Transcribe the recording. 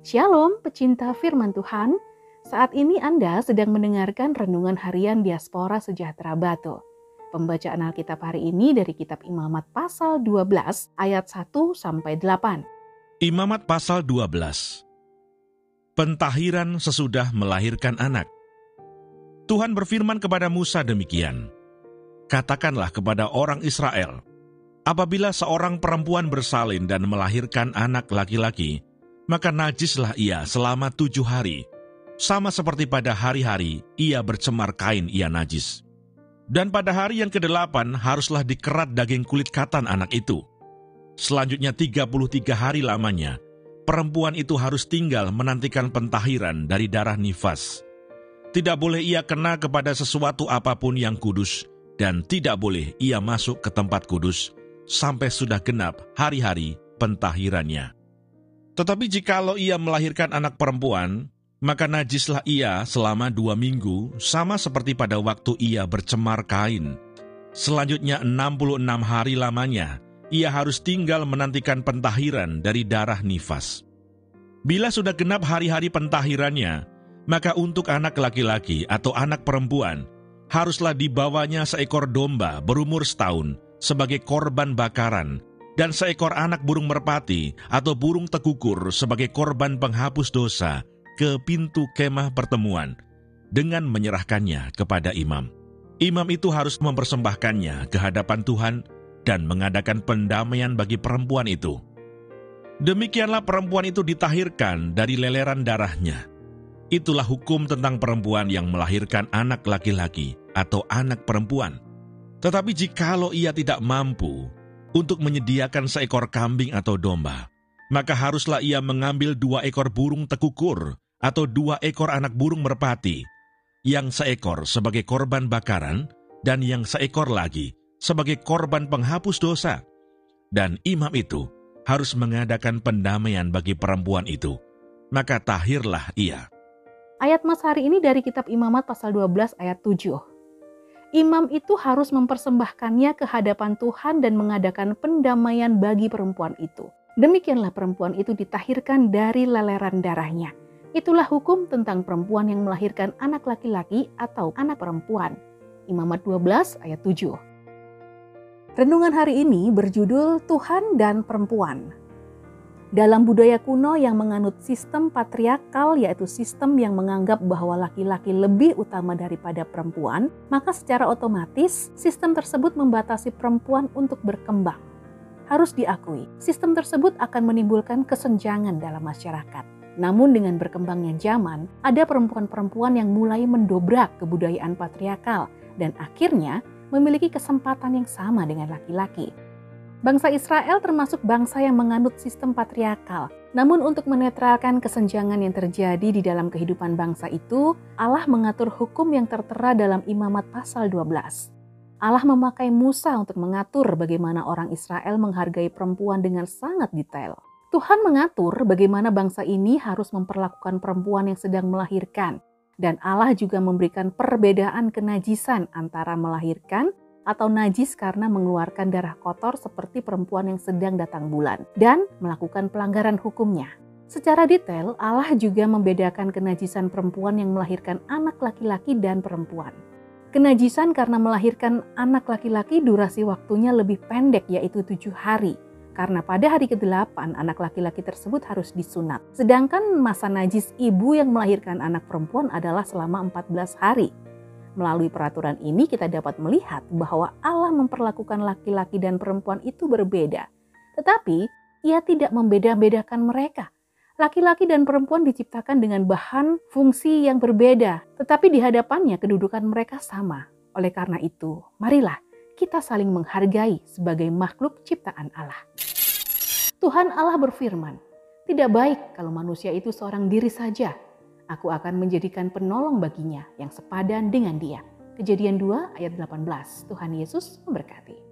Shalom pecinta firman Tuhan. Saat ini Anda sedang mendengarkan renungan harian Diaspora Sejahtera Batu. Pembacaan Alkitab hari ini dari kitab Imamat pasal 12 ayat 1 sampai 8. Imamat pasal 12. Pentahiran sesudah melahirkan anak. Tuhan berfirman kepada Musa demikian. Katakanlah kepada orang Israel, apabila seorang perempuan bersalin dan melahirkan anak laki-laki, maka najislah ia selama tujuh hari. Sama seperti pada hari-hari ia bercemar kain ia najis. Dan pada hari yang kedelapan haruslah dikerat daging kulit katan anak itu. Selanjutnya 33 hari lamanya, perempuan itu harus tinggal menantikan pentahiran dari darah nifas. Tidak boleh ia kena kepada sesuatu apa pun yang kudus, dan tidak boleh ia masuk ke tempat kudus sampai sudah genap hari-hari pentahirannya. Tetapi jikalau ia melahirkan anak perempuan, maka najislah ia selama dua minggu, sama seperti pada waktu ia bercemar kain. Selanjutnya 66 hari lamanya, ia harus tinggal menantikan pentahiran dari darah nifas. Bila sudah genap hari-hari pentahirannya, maka untuk anak laki-laki atau anak perempuan, haruslah dibawanya seekor domba berumur setahun sebagai korban bakaran dan seekor anak burung merpati atau burung tekukur sebagai korban penghapus dosa ke pintu kemah pertemuan dengan menyerahkannya kepada imam. Imam itu harus mempersembahkannya ke hadapan Tuhan dan mengadakan pendamaian bagi perempuan itu. Demikianlah perempuan itu ditahirkan dari leleran darahnya. Itulah hukum tentang perempuan yang melahirkan anak laki-laki atau anak perempuan. Tetapi jikalau ia tidak mampu untuk menyediakan seekor kambing atau domba, maka haruslah ia mengambil dua ekor burung tekukur atau dua ekor anak burung merpati, yang seekor sebagai korban bakaran dan yang seekor lagi sebagai korban penghapus dosa. Dan imam itu harus mengadakan pendamaian bagi perempuan itu, maka tahirlah ia. Ayat Mas hari ini dari kitab Imamat pasal 12 ayat 7 imam itu harus mempersembahkannya ke hadapan Tuhan dan mengadakan pendamaian bagi perempuan itu. Demikianlah perempuan itu ditahirkan dari leleran darahnya. Itulah hukum tentang perempuan yang melahirkan anak laki-laki atau anak perempuan. Imamat 12 ayat 7. Renungan hari ini berjudul Tuhan dan Perempuan. Dalam budaya kuno yang menganut sistem patriarkal, yaitu sistem yang menganggap bahwa laki-laki lebih utama daripada perempuan, maka secara otomatis sistem tersebut membatasi perempuan untuk berkembang. Harus diakui, sistem tersebut akan menimbulkan kesenjangan dalam masyarakat. Namun dengan berkembangnya zaman, ada perempuan-perempuan yang mulai mendobrak kebudayaan patriarkal dan akhirnya memiliki kesempatan yang sama dengan laki-laki. Bangsa Israel termasuk bangsa yang menganut sistem patriarkal. Namun untuk menetralkan kesenjangan yang terjadi di dalam kehidupan bangsa itu, Allah mengatur hukum yang tertera dalam Imamat pasal 12. Allah memakai Musa untuk mengatur bagaimana orang Israel menghargai perempuan dengan sangat detail. Tuhan mengatur bagaimana bangsa ini harus memperlakukan perempuan yang sedang melahirkan, dan Allah juga memberikan perbedaan kenajisan antara melahirkan atau najis karena mengeluarkan darah kotor seperti perempuan yang sedang datang bulan dan melakukan pelanggaran hukumnya. Secara detail, Allah juga membedakan kenajisan perempuan yang melahirkan anak laki-laki dan perempuan. Kenajisan karena melahirkan anak laki-laki durasi waktunya lebih pendek yaitu tujuh hari. Karena pada hari ke-8 anak laki-laki tersebut harus disunat. Sedangkan masa najis ibu yang melahirkan anak perempuan adalah selama 14 hari. Melalui peraturan ini kita dapat melihat bahwa Allah memperlakukan laki-laki dan perempuan itu berbeda. Tetapi ia tidak membeda-bedakan mereka. Laki-laki dan perempuan diciptakan dengan bahan fungsi yang berbeda, tetapi di hadapannya kedudukan mereka sama. Oleh karena itu, marilah kita saling menghargai sebagai makhluk ciptaan Allah. Tuhan Allah berfirman, "Tidak baik kalau manusia itu seorang diri saja, Aku akan menjadikan penolong baginya yang sepadan dengan dia. Kejadian 2 ayat 18. Tuhan Yesus memberkati.